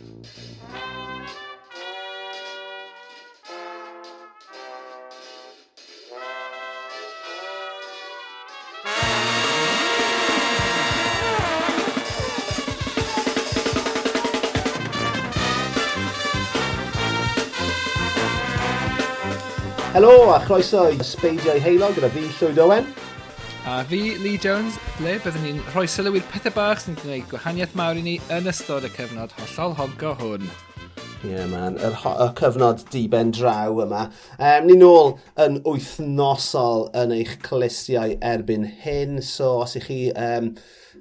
Helo a chroeso i Sbeidio i Heilo gyda fi Llywyd Owen. A fi Lee Jones ble byddwn ni'n rhoi sylw i'r pethau bach sy'n gwneud gwahaniaeth mawr i ni yn ystod y cyfnod hollol hongo hwn. Ie, yeah, man. Y, y cyfnod diben draw yma. Um, ni nôl yn wythnosol yn eich clystiau erbyn hyn. So, os ych chi um,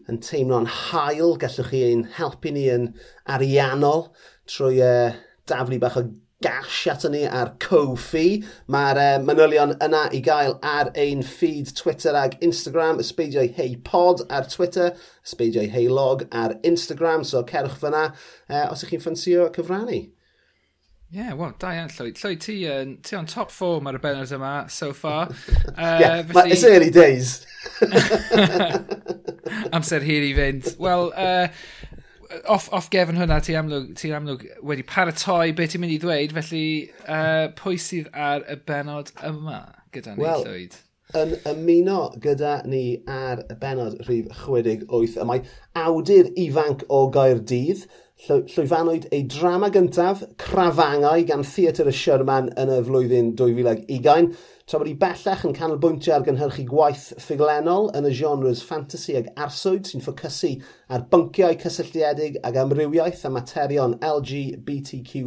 yn teimlo'n hael, gallwch chi ein helpu ni yn ariannol trwy uh, daflu bach o gash ato ni ar Ko-fi. Mae'r uh, manylion yna i gael ar ein feed Twitter ag Instagram, ysbeidiau hei pod ar Twitter, ysbeidiau hei log ar Instagram, so cerwch fyna uh, os ych chi'n ffansio cyfrannu. Ie, yeah, wel, da iawn, Llwyd. Llwyd, ti, uh, ti on top form ar y benod yma, so far. Uh, yeah, felly... it's early days. Amser hir i fynd. Wel, uh, off, off gefn hwnna, ti'n amlwg, ti amlwg wedi paratoi beth ti'n mynd i ddweud, felly uh, pwy sydd ar y benod yma gyda ni, well, Llywyd? yn ymuno gyda ni ar y benod rhif 68 y mae awdur ifanc o Gaerdydd, llwyfanwyd ei drama gyntaf, Crafangau, gan Theatr y Sherman yn y flwyddyn 2020, tra bod i bellach yn canolbwyntio ar gynhyrchu gwaith ffuglenol yn y genres fantasy ag arswyd sy'n ffocysu ar bynciau cysylltiedig ag amrywiaeth a materion LGBTQ+,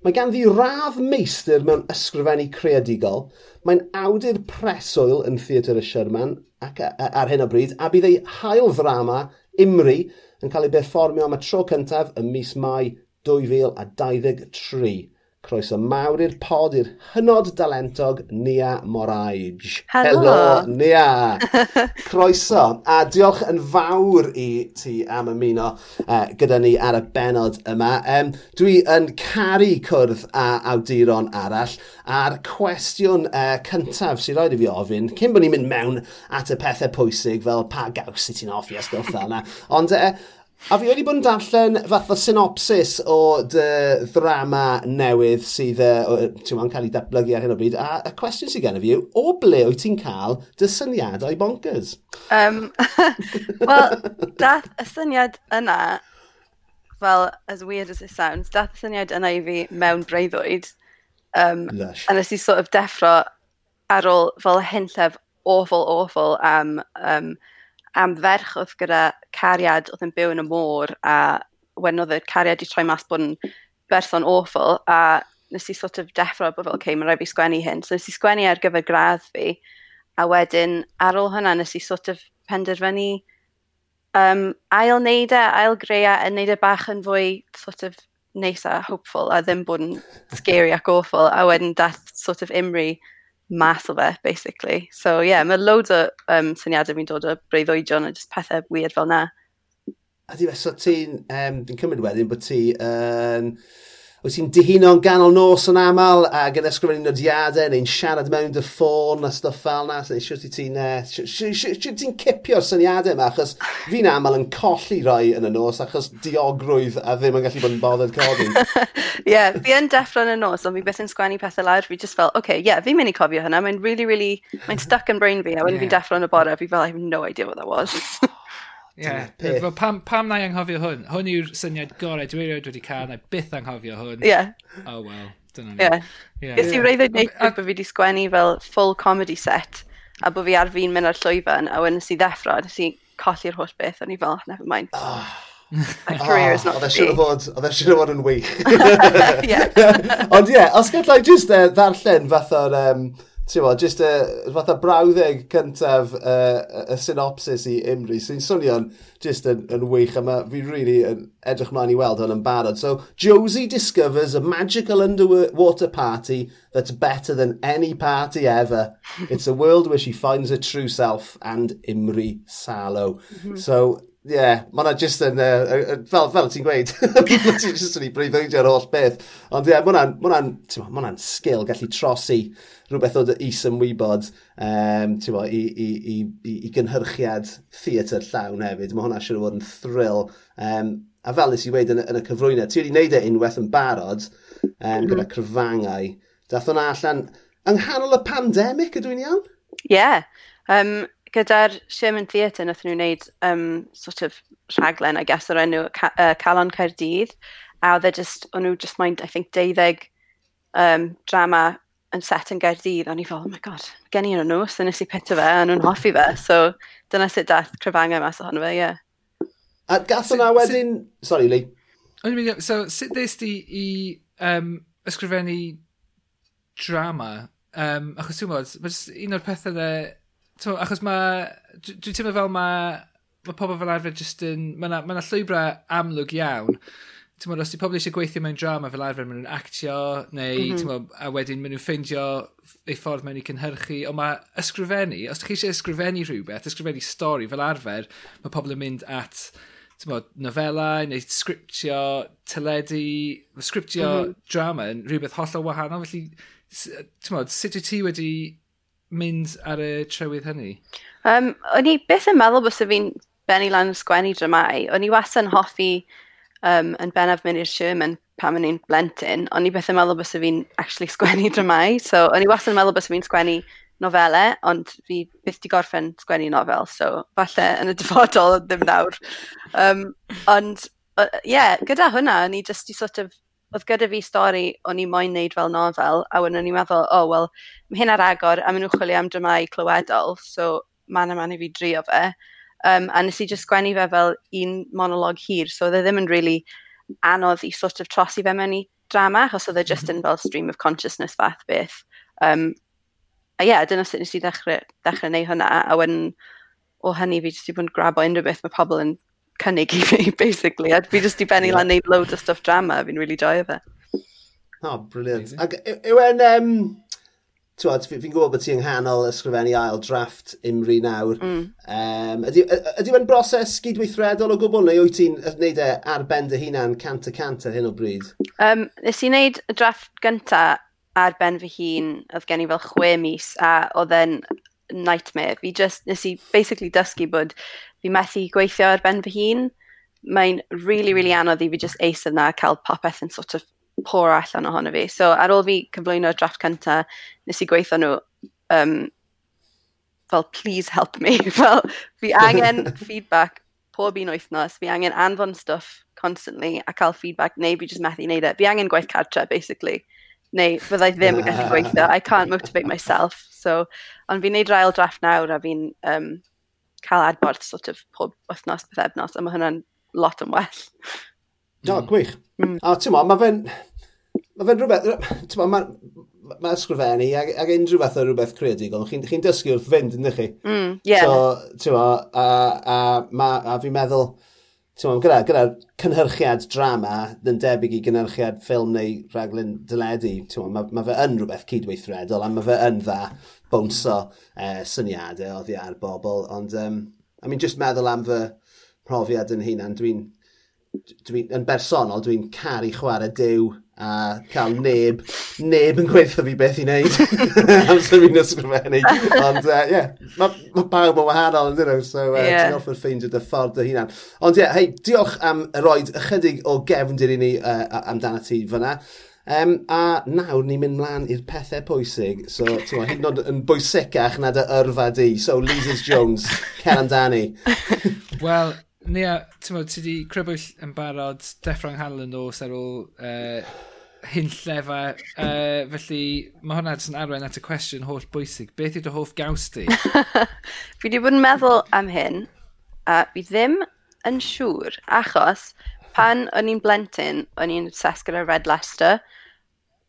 Mae ganddi radd meistr mewn ysgrifennu creadigol. Mae'n awdur preswyl yn Theatr y Sherman ac ar hyn o bryd, a bydd ei hael ddrama, Imri, yn cael ei berfformio am y tro cyntaf ym mis Mai 2023. Croeso mawr i'r pod i'r hynod dalentog Nia Moraij. Helo! Helo, Nia! Croeso, a diolch yn fawr i ti am ymuno uh, gyda ni ar y benod yma. Um, dwi yn caru cwrdd a awduron arall, a'r cwestiwn uh, cyntaf sy'n rhaid i fi ofyn, cyn bod ni'n mynd mewn at y pethau pwysig fel pa gaws i ti'n offi a stwff fel yna, ond uh, A fi wedi bod yn darllen fath o synopsis o dy ddrama newydd sydd uh, yn cael ei datblygu ar hyn o bryd. A y cwestiwn sydd gen i fi yw, o ble wyt ti'n cael dy syniadau bonkers? Um, Wel, dath y syniad yna, fel as weird as it sounds, dath y syniad yna i fi mewn breuddwyd. Um, Lush. A nes i sort of deffro ar ôl fel hynllef awful, awful am um, am ferch oedd gyda cariad oedd yn byw yn y môr a when oedd y cariad i troi mas bod yn berson awful a nes i sort of deffro bod fel, okay, mae'n rhaid fi sgwennu hyn. So nes i sgwennu ar gyfer gradd fi a wedyn ar ôl hynna nes i sort of penderfynu um, ail neud e, ail greu e, a neud e bach yn fwy sort of neis a hopeful a ddim bod yn scary ac awful a wedyn dath sort of Imri math o fe, basically. So, ie, yeah, mae loads o um, syniadau fi'n dod o breuddwydion a just pethau weird fel na. A di, fe, so ti'n, um, dwi'n cymryd wedyn bod ti yn... Um, wyt ti'n dihuno'n ganol nos yn aml a gyda ysgrifennu nodiadau neu'n siarad mewn dy ffôn a stuff fel na, neu siwt ti'n uh, ti cipio'r syniadau yma, achos fi'n aml yn colli rai yn y nos achos diogrwydd a ddim yn gallu bod yn bothered codi. Ie, yeah, fi yn deffro yn y nos, ond fi beth yn sgwennu pethau lawr, fi just fel, oce, okay, yeah, fi'n mynd i cofio hynna, mae'n really, really, mae'n stuck yn brain fi, a when yeah. fi'n deffro yn y bore, fi fel, I have no idea what that was. Yeah. Fel pam, pam na i anghofio hwn? Hwn yw'r syniad gorau dwi erioed wedi cael, na byth anghofio hwn. Yeah. Oh well, dyna ni. Yeah. yeah. Ges i reiddwyd neud bod fi wedi sgwennu fel full comedy set a bod fi ar fi'n mynd ar llwyfan a wedyn nes i ddeffro, nes i colli'r holl beth, o'n i fel, oh, never mind. Oh. My career is ah, not to e be. oedd e siŵr o fod yn wych. Ond ie, os gallai just uh, e, ddarllen fath o'r... Um, ti'n bod, jyst y fatha brawddeg cyntaf uh, y synopsis i Imri, sy'n swnio'n jyst yn, yn wych, a fi really yn edrych mlaen i weld hwn yn barod. So, Josie discovers a magical underwater party that's better than any party ever. It's a world where she finds her true self and Imri Salo. Mm -hmm. So, Ie, yeah, mae yna jyst yn, uh, fel, fel ti'n gweud, mae ti'n jyst yn ei breuddwydio ar holl beth. Ond ie, yeah, mae hwnna'n ma sgil gallu trosi rhywbeth o dy is ymwybod um, bo, i, i, i, i, i gynhyrchiad theatr llawn hefyd. Mae hwnna siŵr o fod yn thrill. Um, a fel nes i wedi yn, yn y cyfrwynau, ti wedi gwneud e unwaith yn barod um, mm gyda mhm. cryfangau. Dath hwnna allan yng nghanol y pandemig, ydw i'n iawn? Ie. Yeah. Um, gyda'r Sherman Theatre, nath nhw wneud um, sort of rhaglen, I guess, o'r enw ca uh, Calon Caerdydd. A oedd e just, o'n nhw just mind, I think, deuddeg um, drama yn set yn Gaerdydd. O'n i fel, oh my god, gen i yn nhw, so nes i pita fe, a nhw'n hoffi fe. So dyna sut dath cryfangau e mas ohono fe, ie. Yeah. A gath yna wedyn... Sorry, Lee. O'n i'n mynd, so sut ddys di i um, ysgrifennu drama? Um, achos ti'n bod, un o'r pethau dde to, achos mae, dwi'n teimlo fel mae, mae pobl fel arfer jyst yn, mae yna ma, llwybrau amlwg iawn. Ti'n os di pobl eisiau gweithio mewn drama fel arfer, maen nhw'n actio, neu, mm -hmm. Mod, a wedyn maen nhw'n ffeindio eu ffordd mewn i cynhyrchu, ond mae ysgrifennu, os ydych chi eisiau ysgrifennu rhywbeth, ysgrifennu stori fel arfer, mae pobl yn mynd at, ti'n bod, nofelau, neu sgriptio teledu, sgriptio mm -hmm. drama yn rhywbeth hollol wahanol, felly, ti'n bod, sut wyt ti wedi mynd ar y trywydd hynny? Um, o'n i beth yn meddwl bys y fi'n benni lan yn sgwennu dramau. O'n i was yn hoffi um, yn bennaf mynd i'r Sherman pam o'n i'n blentyn. O'n i beth yn meddwl bys fi'n actually sgwennu dramau. So o'n i was yn meddwl bys fi'n sgwennu nofelau, ond fi byth di gorffen sgwennu nofel, so falle yn y dyfodol ddim nawr. Um, ond, ie, uh, yeah, gyda hwnna, o'n i just i sort of oedd gyda fi stori o'n i moyn neud fel nofel, a wedyn o'n i'n meddwl, o, oh, wel, mae hyn ar agor, a maen nhw'n chwilio am dramau clywedol, so man a man i fi drio fe. Um, a nes i just sgwennu fe fel un monolog hir, so oedd e ddim yn really anodd i sort of trosi fe mewn i drama, achos oedd e just mhm. yn fel stream of consciousness fath beth. Um, a ie, yeah, dyna sut nes i ddechrau, ddechrau neu hwnna, a wedyn o hynny fi jyst i bod yn grabo unrhyw beth mae pobl yn cynnig i fi, basically. A fi jyst i benni yeah. lan neud loads o stuff drama, fi'n really joio fe. Oh, brilliant. Ac yw e'n... Um, Twad, fi'n gwybod bod ti yng nghanol ysgrifennu ail drafft imri nawr. Mm. Um, ydy, ydy e'n broses gydweithredol o gwbl neu wyt ti'n gwneud e ar ben dy hunan cant y cant ar hyn o bryd? Um, nes i wneud y drafft gyntaf ar ben fy hun, oedd gen i fel chwe mis, a oedd e'n nightmare. Fi just, nes i basically dysgu bod fi methu gweithio ar ben fy hun. Mae'n really, really anodd i fi just eis yna cael popeth yn sort of por allan ohono fi. So ar ôl fi cyflwyno'r drafft cynta, nes i gweithio nhw um, fel please help me. fel fi angen feedback pob un wythnos, fi angen anfon stuff constantly a cael feedback neu fi just methu wneud e. Fi angen gwaith cartre, basically. Neu fyddai ddim yn gallu ah. gweithio. I can't motivate myself. So, ond fi'n neud rael drafft nawr a fi'n um, cael adborth sort of pob wythnos, beth ebnos, a mae hwnna'n lot yn well. Do, mm. gwych. Mm. A ti'n mo, mae fe'n... Mae fe'n rhywbeth... Ti'n mo, mae mae ysgrifennu ag, ag unrhyw fath o rhywbeth creadigol, chi'n chi dysgu wrth fynd, ydych chi? Mm, yeah. So, ti'n mo, a, a, a, a fi'n meddwl, Tewn, gyda, gyda cynhyrchiad drama yn debyg i gynhyrchiad ffilm neu rhaglen dyledu, mae, ma fe yn rhywbeth cydweithredol a mae fe yn dda bwnso eh, syniadau oddi ar bobl. Ond, um, I mean, just meddwl am fy profiad yn hunan, dwi'n dwi, yn bersonol, dwi'n caru chwarae dew a cael neb, neb yn gweithio fi beth i wneud amser fi'n ysgrifennu. Ond, ie, uh, yeah, mae ma bawb ma o wahanol yn dyn so uh, yeah. ti'n offer ffeindio dy ffordd dy hunan. Ond ie, yeah, hei, diolch am roed ychydig o gefndir i ni uh, amdana ti fyna. Um, a nawr ni'n mynd mlaen i'r pethau pwysig. So, ti'n gwybod, hyd yn oed yn bwysicach na dy yrfa di. So, Lizard Jones, cer amdani. Wel, Nia, ti'n meddwl, ti wedi crybwyll yn barod Deffro'n Hanlon nos ar ôl uh, hyn llefa. Uh, felly mae hwnna yn arwain at y cwestiwn holl bwysig. Beth yw dy hoff gaws di? fi wedi bod yn meddwl am hyn, a fi ddim yn siŵr, achos pan o'n i'n blentyn, o'n i'n obsessed gyda Red Leicester,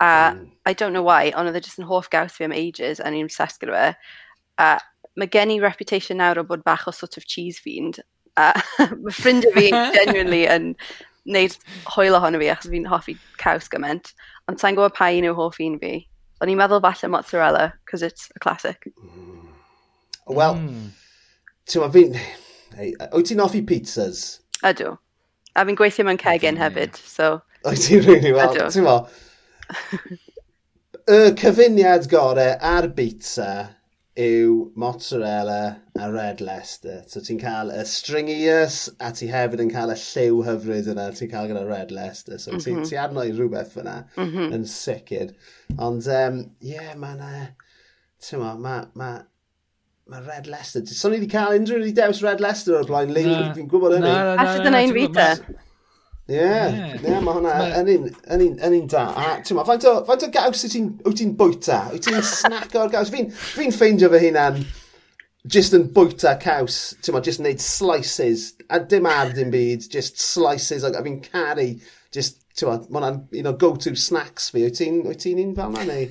a mm. I don't know why, ond oedd e just yn hoff gaws fi am ages, a o'n i'n obsessed gyda fe. A mae gen i reputation nawr o bod bach o sort of cheese fiend, a mae ffrindiau fi genuinely yn wneud hwyl ohono fi achos fi'n hoffi caws gymaint. Ond sa'n gwybod pa un yw hoff un fi. Ond ni'n meddwl falle mozzarella, because it's a classic. Mm. Wel, mm. ti'n fi'n... Hey, wyt ti'n hoffi pizzas? Ydw. A fi'n gweithio mewn cegin hefyd, so... Wyt ti'n really well, ti'n ma. y cyfuniad gorau ar pizza yw mozzarella a red Leicester. So ti'n cael y stringius a ti hefyd yn cael y lliw hyfryd yna ti'n cael gyda red Leicester. So mm -hmm. ti, ti adnod rhywbeth fyna mm -hmm. yn sicr. Ond ie, um, yeah, mae yna... Ti'n ma, ma, ma, ma Red Leicester... So ni wedi cael unrhyw wedi dewis Red Leicester o'r blaen Leili, fi'n gwybod hynny. A sydd yna un fi te? Ie, yeah, yeah, mae hwnna yn un da. A ti'n ma, faint o, faint o gaws wyt ti'n bwyta? Wyt ti'n snack o'r gaws? Fi'n fi ffeindio fy hunan just yn bwyta caws, ti'n ma, just wneud slices, a dim ar dim byd, just slices, a fi'n caru, just, ti'n ma, mae hwnna'n un o go-to snacks fi. Wyt ti'n un fel yna neu?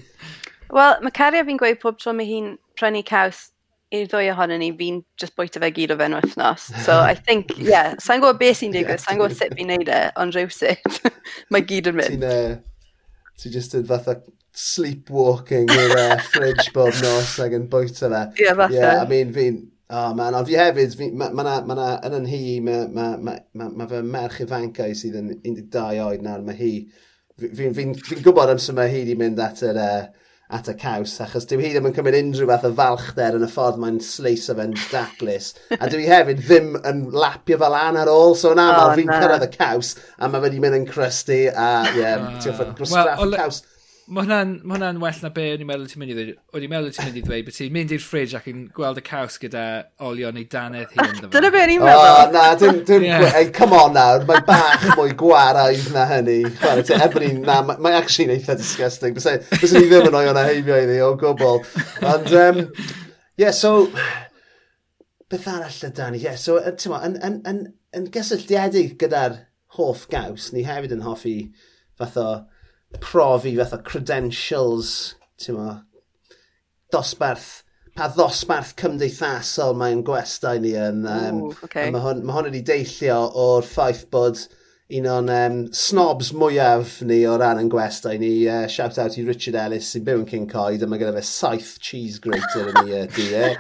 Wel, mae cario fi'n gweud pob tro mae hi'n prynu caws i'r ddwy ohonyn ni, fi'n just bwyta fe gyd o fe'n wythnos. So I think, yeah, sa'n gwybod beth sy'n digwydd, sa'n gwybod sut fi'n neud e, ond rhywsut, mae gyd yn mynd. Ti'n uh, ti just yn fatha sleepwalking i'r uh, fridge bob nos ag yn bwyta fe. Ie, yeah, fatha. Yeah, I mean, fi'n, oh, man, ond fi hefyd, mae yna, ma, ma, na, yn yn hi, mae ma, ma, ma, ma fy merch ifancau sydd yn 12 oed nawr, mae hi, fi'n fi, fi, fi gwybod am sy'n mae hi wedi mynd at yr, uh, at y caws, achos dwi hyd yn cymryd unrhyw fath o falchder yn y ffordd mae'n sleis o fe'n daclus. a dwi hefyd ddim yn lapio fel an ar ôl, so yn aml oh, fi'n cyrraedd y caws, a mae wedi mynd yn crusty, a ie, yeah, ti'n ffordd ah. gwastraff well, caws. Mae hwnna'n ma hwnna well na be o'n i'n meddwl ti'n mynd i ddweud. O'n i'n meddwl ti'n mynd i ddweud bod ti'n mynd i'r ffridge ac yn gweld y caws gyda olio neu danedd hi. Dyna be o'n i'n meddwl. Oh, na, dim, dim, yeah. hey, come on nawr, mae bach mwy gwaraidd na hynny. Ebony, te, ebrin, na, mae actually'n eitha disgusting. Bys ni ddim yn o'i o'na heibio iddi, o gwbl. Ond, um, yeah, so, beth arall ydan ni? Yeah, so, ti'n mo, yn, yn, yn, yn gysylltiedig gyda'r hoff gaws, ni hefyd yn hoffi fath o profi fatha credentials, ti'n mo, dosbarth, pa ddosbarth cymdeithasol mae'n gwestai ni yn. Um, Ooh, okay. Mae hwn, ma hwn wedi deillio o'r ffaith bod un o'n um, snobs mwyaf ni o ran yn gwestai ni. Uh, shout out i Richard Ellis sy'n byw yn King Coed a mae gyda fe saith cheese grater yn ei uh,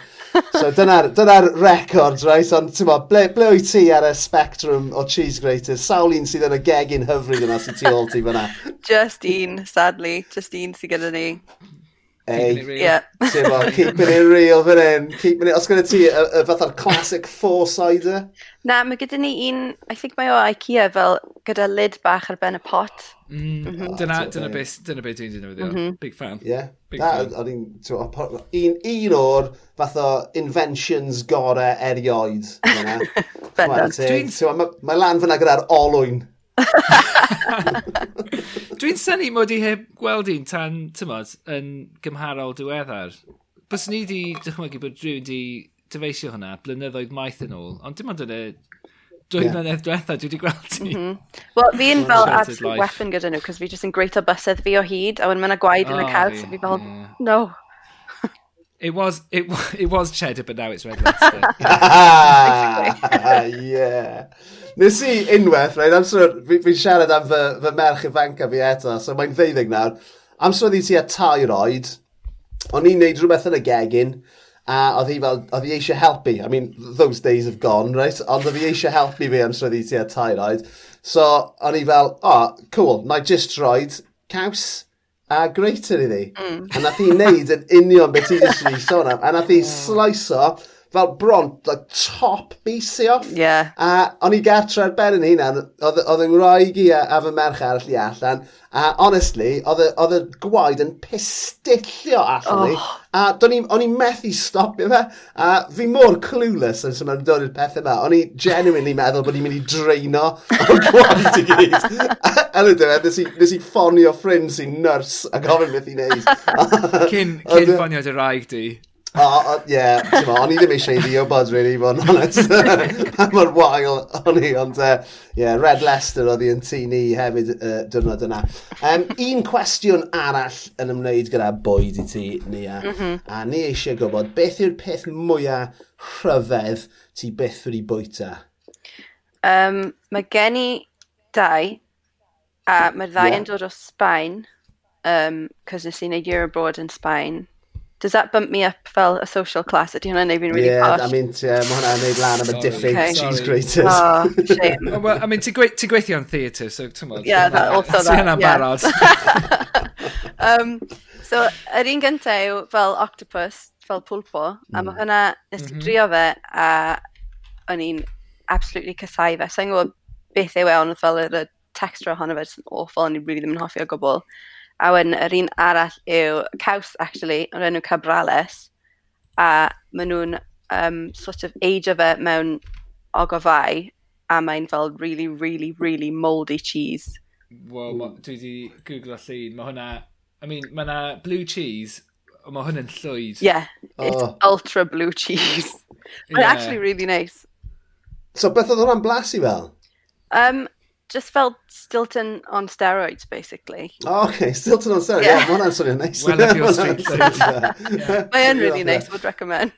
so dyna'r dyna record, right? Ond ti'n bod, ble, ble wyt ti ar y spectrum o cheese graters? Sawl un sydd yn y gegin hyfryd yna sy'n tu ôl ti fyna? Just un, sadly. Just un sydd gyda ni. Ei, yeah. bo, keeping it real fan hyn. Keeping it, os gyda ti y, y fatha'r classic four-sider? Na, mae gyda ni un, I think mae o Ikea fel gyda lid bach ar ben y pot. Mm, mm -hmm. Dyna, mm-hmm. dyna, beth, dyna beth dwi'n defnyddio. Mm -hmm. Big fan. Yeah. Big Na, fan. Un, un, un o'r fath o inventions gore erioed. Mae ma lan fyna gyda'r olwyn. dwi'n syni mod i heb gweld un tan, tymod, yn gymharol diweddar. Bys ni wedi dychmygu bod rhywun wedi dyfeisio hwnna blynyddoedd maith yn ôl, ond dim ond yn y dwy yeah. mlynedd diwetha dwi wedi gweld ti. Mm -hmm. Wel, fi'n fel absolute weapon gyda nhw, cos fi jyst yn greito bysedd fi o hyd, a wedyn mae'n gwaed yn y caws, so fi fel, yeah. no. it was, it, it was cheddar, but now it's red Leicester. yeah. Nes i unwaith, right, amser, fi'n fi siarad am fy, fy merch ifanca fi eto, so mae'n ddeuddeg nawr. Amser oedd i ti a tair oed, o'n i'n neud rhywbeth yn y gegin, a oedd hi fel, oedd hi eisiau helpu. I mean, those days have gone, right? Ond oedd hi eisiau helpu fi am sydd i ti a tair oed. So, o'n i fel, oh, cool, na i just roed caws a greater iddi. Mm. A nath hi wneud yn union beth i ddysgu i sôn am. A nath hi mm. sliso fel bron, like, top bisi off. Yeah. A o'n i gartre ar ben yn hynna, oedd yng Ngwraig i uh, a, a fy merch arall i allan, a honestly, oedd y gwaed yn pistillio allan oh. i, a o'n i'n methu stopio fe, a fi mor clueless yn sy'n dod i'r pethau yma. O'n i genuinely meddwl bod i'n mynd i dreino o'r gwaith i gyd. Yn y diwedd, nes i ffonio ffrind sy'n nyrs a gofyn beth i'n neud. cyn, cyn ffonio dy raig di. O, oh, ie, yeah, o'n i ddim eisiau i ddiobod, really, bod yn honest. Pa mor wael o'n i, ond, e, ie, uh, yeah, Red Leicester oedd i'n tŷ ni hefyd e, uh, dyrnod yna. Um, un cwestiwn arall yn ymwneud gyda bwyd i ti, Nia, mm -hmm. a ni eisiau gwybod, beth yw'r peth mwyaf rhyfedd ti byth wedi bwyta? Um, mae gen i dau, a mae'r ddau yeah. yn dod o Sbaen, um, cos nes i wneud year abroad yn Sbaen, does that bump me up fel a social class? Ydy hwnna'n neud fi'n really yeah, posh? I mean, yeah, mae hwnna'n neud lan am y diffyg okay. cheese graters. Oh, shame. oh, well, I mean, ti'n gwe ti gweithio yn theatre, so ti'n mwyn. Yeah, that, also that. Ti'n barod. um, so, yr un gyntaf yw fel octopus, fel pulpo, mm. a hmm. mae hwnna, nes i mhm. drio fe, a o'n i'n absolutely casau fe. So, i'n gwybod beth yw e, ond fel y texture ohono fe, it's awful, and i'n really ddim yn hoffi o gwbl. A wedyn, yr un arall yw caws, actually, o'r enw Cabrales. A maen nhw'n um, sort of age fe mewn ogofau a mae'n fel really, really, really mouldy cheese. Wel, dwi wedi googlo llun. Mae hwnna... I mean, mae hwnna blue cheese, ond mae hwnna'n llwyd. Yeah, oh. it's oh. ultra blue cheese. Mae'n yeah. actually really nice. So, beth oedd hwnna'n blasu fel? Um, just felt Stilton on steroids, basically. Oh, okay, Stilton on steroids. Yeah, yeah mae'n swnio'n neis. Well up your street. Mae yn really nice, would recommend.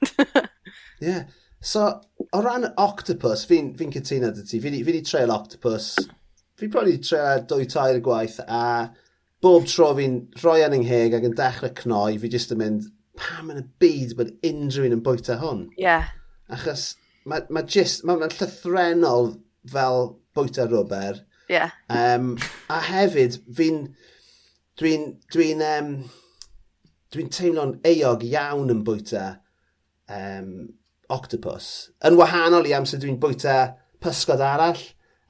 yeah. So, o ran octopus, fi'n fi cytuno dy ti. Fi wedi treul octopus. Fi probably treul dwy tair y gwaith a bob tro fi'n rhoi yn yngheg ac yn dechrau cnoi, fi jyst yn mynd, pam yn y byd bod unrhyw un yn bwyta hwn? Yeah. Achos mae ma jyst, mae'n ma llythrenol fel bwyta rwber. Yeah. Um, a hefyd, fi'n... Dwi'n... Dwi'n... Um, dwi'n teimlo'n eog iawn yn bwyta um, octopus. Yn wahanol i amser dwi'n bwyta pysgod arall.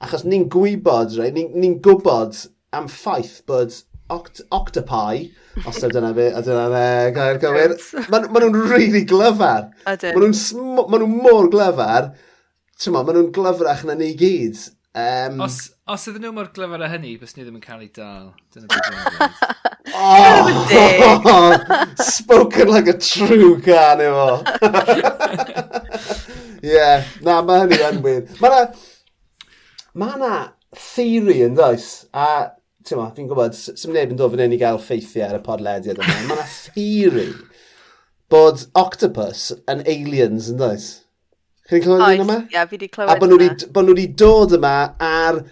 Achos ni'n gwybod, right? ni'n ni, gwybod am ffaith bod oct octopi, os yw dyna fi, a dyna'n uh, gair gywir, maen ma nhw'n really glyfar. Maen nhw'n ma nhw mor glyfar, tyma, maen nhw'n glyfrach na ni gyd. Um, os, os ydyn nhw mor glyfar a hynny, bys ni ddim yn cael ei dal. Dyna beth oh, oh, spoken like a true can efo. yeah, na, mae hynny yn wir. Mae na, ma na theory yn does, a ti'n ma, fi'n gwybod, sy'n neb yn dod fan hyn i gael ffeithiau ar y podlediad yma, mae na theory bod octopus yn aliens yn does. Chi'n clywed un yma? Ie, yeah, fi wedi clywed A bod nhw wedi dod yma ar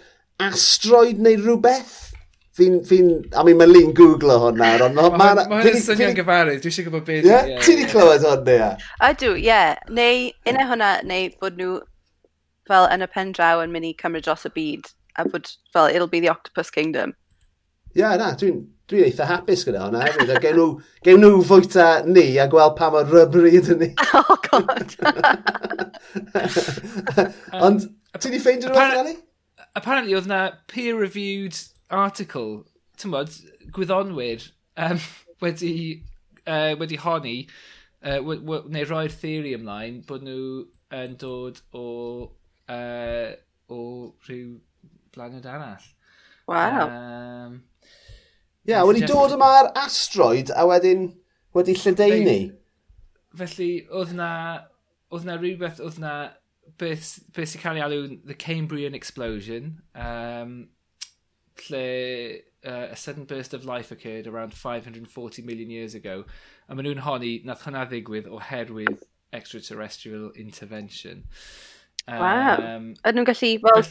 asteroid neu rhywbeth? Fi'n, fi'n, I mean, mae Lee'n googlo hwn nawr, ond... Mae hwn ma yn swnio'n gyfarwydd, dwi eisiau gwybod beth. Ie, ti wedi clywed hwn, neu? Ydw, ie. Neu, unau hwnna, neu bod nhw fel yn y pen draw yn mynd i cymryd dros y byd, a bod fel, it'll be the Octopus Kingdom. Ie, yeah, na, dwi'n dwi eitha hapus gyda hwnna hefyd. A gen nhw, gen nhw fwyta ni a gweld pa mor rybri ydyn ni. Oh, god. Ond, um, ti di ffeindio rhywbeth, Eli? Apparently, oedd na peer-reviewed article, ti'n bod, gwyddonwyr um, wedi, uh, wedi honi, uh, neu roi'r theori ymlaen, bod nhw yn dod o, uh, o rhyw blaned arall. Wow. Um, Ie, yeah, wedi dod yma'r asteroid a wedyn wedi lledeini. Felly, oedd na, oedd na rhywbeth, oedd na beth, beth sy'n cael ei alw the Cambrian Explosion, um, lle uh, a sudden burst of life occurred around 540 million years ago. A maen nhw'n honi, nath hwnna ddigwydd oherwydd extraterrestrial intervention. Wow. Um, Ydyn nhw'n gallu, well,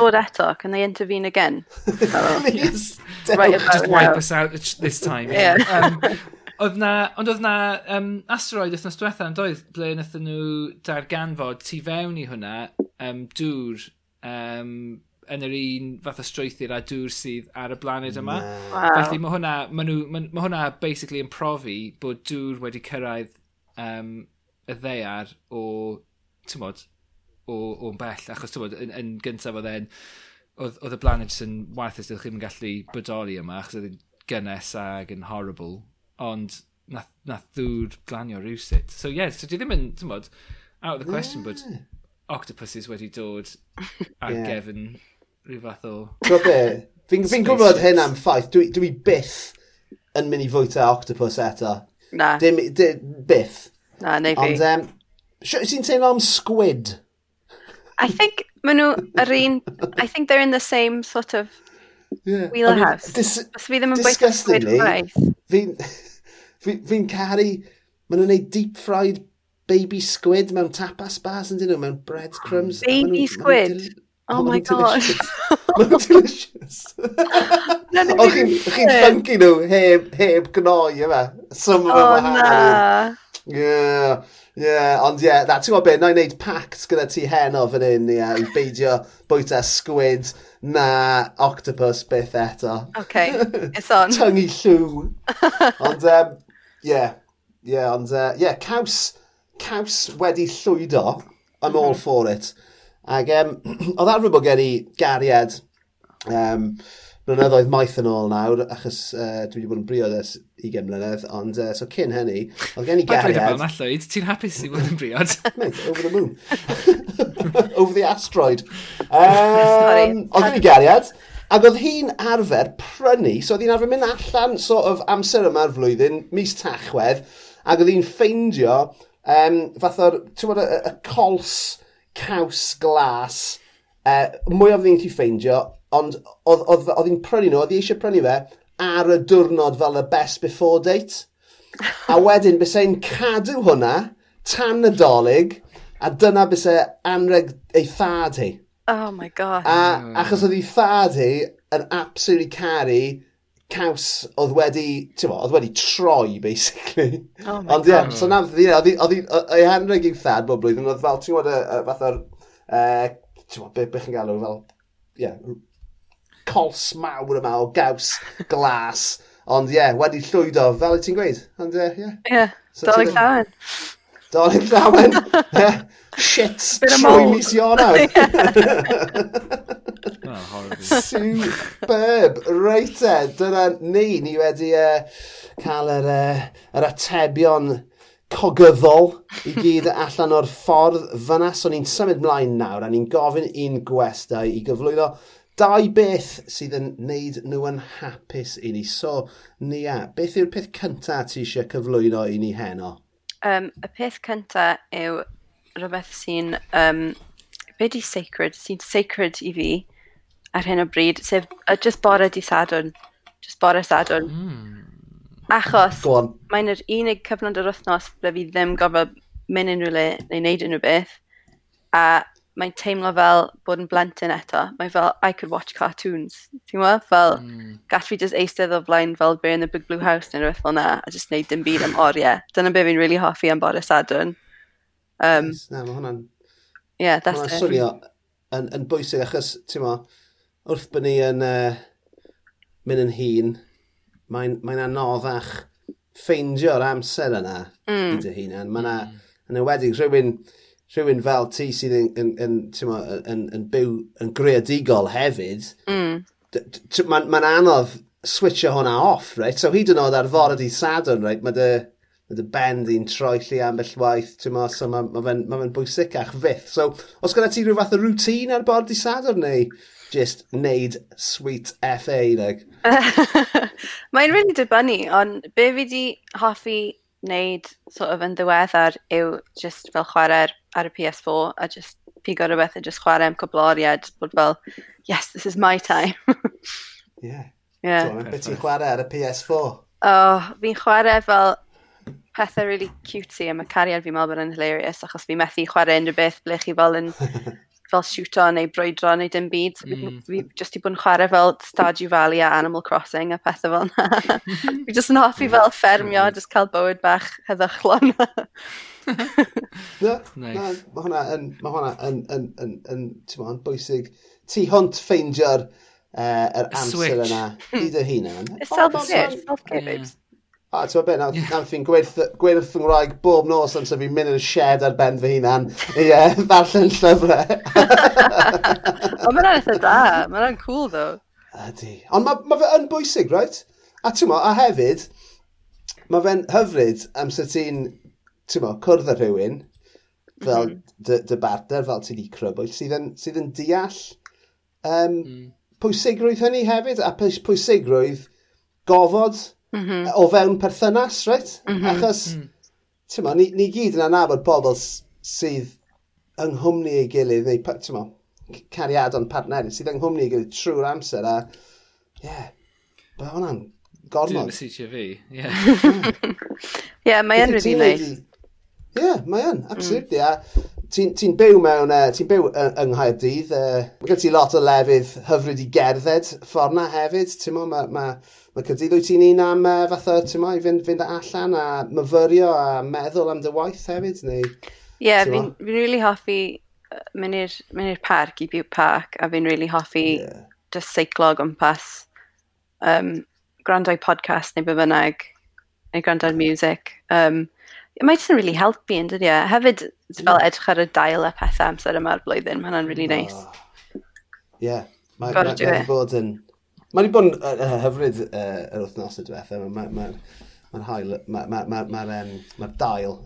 dod eto, can they intervene again? Please, right Just wipe us out this time. Yeah. um, oedd na, ond oedd na um, asteroid wythnos diwetha yn doedd, ble nath nhw darganfod tu fewn i hwnna um, dŵr um, yn yr un fath o strwythyr a dŵr sydd ar y blaned yma. Wow. Felly mae hwnna, ma nhw, ma, ma hwnna basically yn profi bod dŵr wedi cyrraedd um, y ddeiar o, ti'n modd, o'n bell, achos tywod, yn, yn gyntaf oedd e'n, oedd y blaen yn warthus, ydych chi'n gallu bodoli yma, achos oedd e'n gynnes ag yn horrible, ond nath, nath ddŵr glanio rhywsut. So yeah, so di ddim yn, ti'n bod, out of the question, yeah. but octopuses wedi dod ar yeah. gefn rhyw fath o... Fi'n fi gwybod hyn am ffaith, dwi, dwi byth yn mynd i fwyta octopus eto. Na. Dim, dim byth. Na, neu fi. Ond, um, sy'n teimlo am squid? I think maen nhw yr un... I think they're in the same sort of yeah. wheelhouse. I mean, dis Os fi ddim yn gweithio Fi'n fi, fi caru... Maen nhw'n neud deep fried baby squid mewn tapas bars yn dyn nhw, mewn breadcrumbs. Baby squid? Oh my god. Mae'n delicious. O'ch chi'n funky nhw heb, heb gnoi yma. Some of oh, them oh, na. Yeah, yeah, ond ie, na, ti'n gwybod beth, na i wneud pact gyda ti heno fan hyn, ie, yeah, i beidio bwyta squid na octopus beth eto. OK, it's on. Tyngu llw. ond, ie, um, yeah, yeah, ond, uh, yeah, caws, caws wedi llwydo. I'm mm -hmm. all mhm. for it. Ac um, oedd arfer bod gen i gariad um, blynyddoedd maith yn ôl nawr, achos uh, dwi wedi bod yn briod ers 20 mlynedd, ond uh, so cyn hynny, oedd gen i gariad... Mae'n llwyd, ti'n hapus i fod yn briod? Mate, over the moon. over the asteroid. Um, oedd gen i gariad, ac oedd hi'n arfer prynu, so oedd hi'n arfer mynd allan sort of amser yma'r flwyddyn, mis tachwedd, ac oedd hi'n ffeindio um, fath o'r, ti'n bod, y, y cols caws glas, uh, mwy o fydd hi'n ffeindio, ond oedd hi'n prynu nhw, oedd hi eisiau prynu fe, ar y diwrnod fel y best before date. a wedyn bys e'n cadw hwnna tan y dolyg a dyna bys e anreg ei thad hi. Oh my god. A achos oedd ei thad hi yn absolutely caru caws oedd wedi, ti'n oedd wedi troi, basically. Oh my Ond ie, yeah, so na, oedd ei anreg i'w thad bob blwyddyn, oedd fel, ti'n gwybod, fath o'r, uh, ti'n gwybod, beth be chi'n galw, fel, ie, yeah, cols mawr yma o gaws glas. Ond ie, yeah, wedi llwydo, fel y ti'n gweud. Ond ie, ie. Ie, dolyg llawen. Dolyg llawen. Shit, trwy mis Ionaw. Ah, Superb. Reit e, dyna ni. Ni wedi uh, cael yr, uh, yr atebion cogyddol i gyd allan o'r ffordd fyna. So ni'n symud mlaen nawr a ni'n gofyn un gwestai i gyflwyno dau beth sydd yn neud nhw yn hapus i ni. So, Nia, beth yw'r peth cyntaf ti eisiau cyflwyno i ni heno? Um, y peth cyntaf yw rhywbeth sy'n... Um, be di sacred? Sy'n sacred i fi ar hyn o bryd, sef uh, just bore di sadwn. Just bore sadwn. Mm. Achos mae'n yr unig cyfnod yr wythnos ble fi ddim gofod mynd unrhyw le neu wneud unrhyw beth. A mae'n teimlo fel bod yn blentyn eto. Mae fel, I could watch cartoons. Ti'n gwybod? Fel, mm. gall fi just eistedd o flaen fel Bear in the Big Blue House neu rhywbeth fel na, a just neud dim byd am oriau. Dyna be fi'n really hoffi am Boris Sadwrn. Um, yes, na, mae hwnna'n... Yeah, that's it. swnio yn, yn bwysig, achos, ti'n mo, wrth bod ni yn uh, mynd yn hun, mae'n mae anoddach ffeindio'r amser yna mm. i dy hunan. Mae'n mm. yn ewedig rhywun rhywun fel ti sydd yn, yn, yn, yn, yn, yn byw yn greadigol hefyd, mm. mae'n ma anodd switcho hwnna off, right? So hyd yn oed ar fod ydi sadwn, right? Mae dy, ma dy bend i'n troelli ambell waith, ti'n ma, so mae ma fe'n ma bwysicach fydd. So, os gyda ti rhyw fath o rŵtín ar bod di sadwn neu just neud sweet FA, like? mae'n really dibynnu, ond be fi di hoffi wneud sort of yn ddiweddar yw just fel chwarae'r ar y PS4 a just pigo rhywbeth a just chwarae am cwbl oriad bod fel, yes, this is my time. yeah. Yeah. So, beth ti'n chwarae ar y PS4? Oh, fi'n chwarae fel pethau really cutesy a mae cariad fi'n meddwl bod yn hilarious achos fi methu chwarae unrhyw beth ble chi fel yn fel siwto neu broedro neu dim byd. Mm. Fi jyst i bod yn chwarae fel Stardew Valley a Animal Crossing a pethau fel yna. fi jyst yn hoffi fel ffermio, jyst cael bywyd bach heddychlon. nice. Mae hwnna yn, ma hwnna yn, yn, yn, yn, yn bwysig. Ti hont ffeindio'r uh, er amser yna. I dy hun yna. self-care, self-care, babes. A ti'n be, nawr na fi'n gweud wrth fy Ngwraeg bob nos yn sef fi'n mynd yn y shed ar ben fy hunan. Ie, yeah, ddarllen llyfrau. Ond mae'n eitha da, mae'n cool ddo. Ydy. Ond mae ma fe yn bwysig, right? A ti'n mo, a hefyd, mae fe'n hyfryd am sy'n ti'n, ti'n mo, cwrdd â rhywun, fel mm -hmm. dy, dy barter, fel ti di crybwyll, sydd yn, sydd yn deall um, mm. pwysigrwydd hynny hefyd, a pwysigrwydd gofod mm -hmm. o fewn perthynas, right? Mm -hmm. Achos, mm. ti'n ma, ni, ni gyd yn anabod pobl sydd yng nghwmni ei gilydd, neu, ti'n ma, cariadon partner, sydd yng nghwmni ei gilydd trwy'r amser, a, ie, yeah, bydde hwnna'n gormod. Dwi'n mesutio fi, ie. Ie, mae yn rydyn neis. Ie, mae yn, absolutely. Mm. A ti'n ti byw mewn, uh, ti'n byw uh, yng Nghaerdydd, e, uh, mae gen ti lot o lefydd hyfryd i gerdded ffordd na hefyd, ti'n mo, mae ma, ma Mae cydydd wyt ti'n un am uh, fatha, ti'n mai, fynd, fynd allan a myfyrio a meddwl am dy waith hefyd? Neu, Ie, yeah, fi'n fi really hoffi mynd i'r parc i byw parc a fi'n really hoffi yeah. just seiclo gwmpas um, grandau podcast neu be bynnag neu gwrando ar music. Um, it might just really helpu yn dydi e. Hefyd, fel edrych ar y dail a pethau amser yma'r blwyddyn, mae hwnna'n really nice. Ie, mae'n yeah. bod yn Mae wedi bod yn uh, hyfryd uh, yr wythnos y diwethaf. Mae'r ma, ma, ma hael, mae'r ma, ma, ma, ma, ma dail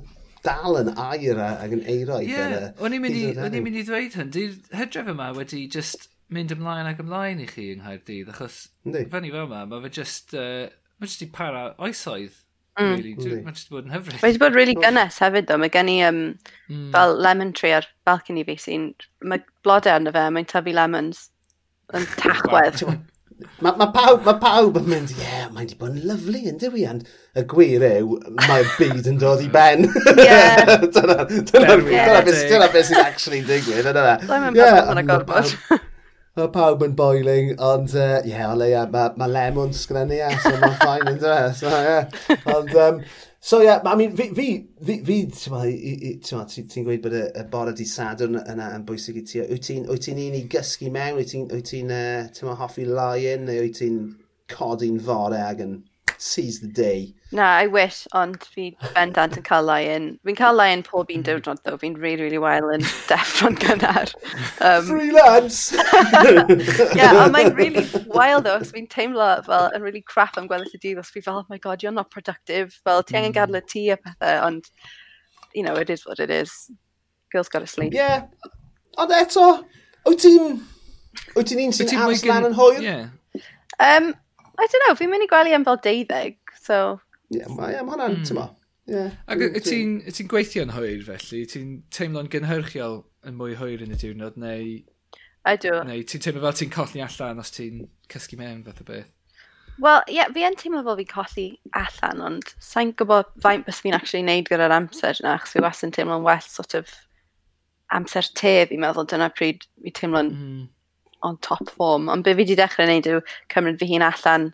dal yn air ac yn eiroedd. Ie, yeah, o'n i'n mynd i ddweud hyn. Di'r hydref yma wedi just mynd ymlaen ac ymlaen i chi yng Nghaerdydd, achos Yndi. fan i fel yma, mae fe just, uh, mae just i para oesoedd. Mm. Really, mae just bod yn hyfryd. Mae wedi bod really gynnes hefyd, do. Mae gen i um, mm. fel lemon tree ar balcony fi sy'n... Mae blodau arno fe, mae'n tyfu lemons yn tachwedd. Mae ma pawb, ma pawb yn mynd, ie, yeah, mae'n di bod yn lyflu yn dywi, ond y gwir yw, mae'r byd yn dod i ben. Dyna beth sy'n actually digwydd, yna. Mae'n mynd yn gorfod. Mae pawb yn boiling, ond ie, uh, yeah, o leia, mae ma lemon sgrennu, yeah, so mae'n ffain yn dweud. So, yeah. Ond, um, So ie, yeah, I mean, fi, fi, fi, fi ti'n gweud bod y, y bore di sadwrn yna yn bwysig i ti. Wyt ti'n ti un i gysgu mewn? Wyt ti'n ti, uh, hoffi lai-in? Neu wyt ti'n codi'n fore ag yn seize the day. Na, I wish, ond fi bendant yn cael lion. Fi'n cael lion pob un diwrnod, ddo. Fi'n really, really wael yn deffro'n gynnar. Um, Freelance! yeah, ond mae'n really wild, ddo, fi'n teimlo fel yn really crap am gweld y dydd, os fi fel, oh my god, you're not productive. Fel, ti angen mm. gadw y tŷ a pethau, ond, you know, it is what it is. Girls gotta sleep. Yeah. Ond eto, wyt ti'n... Wyt ti'n un sy'n aros lan yn hwyr? Yeah. Um, I don't know, fi'n mynd i gwely am fel deuddeg, so... Ie, yeah, mae yeah, hwnna'n, mm. ti'n Yeah, Ac ti'n ti gweithio yn hwyr felly? Ti'n teimlo'n gynhyrchiol yn mwy hwyr yn y diwrnod neu... I do. Neu ti'n teimlo fel ti'n colli allan os ti'n cysgu mewn fath o beth? Wel, ie, yeah, fi yn teimlo fel fi colli allan, ond sa'n gwybod faint bys fi'n actually neud gyda'r amser yna, achos fi was yn teimlo'n well sort of amser te, fi'n meddwl dyna pryd fi teimlo'n mm on top form. Ond be fi wedi dechrau wneud yw cymryd fy hun allan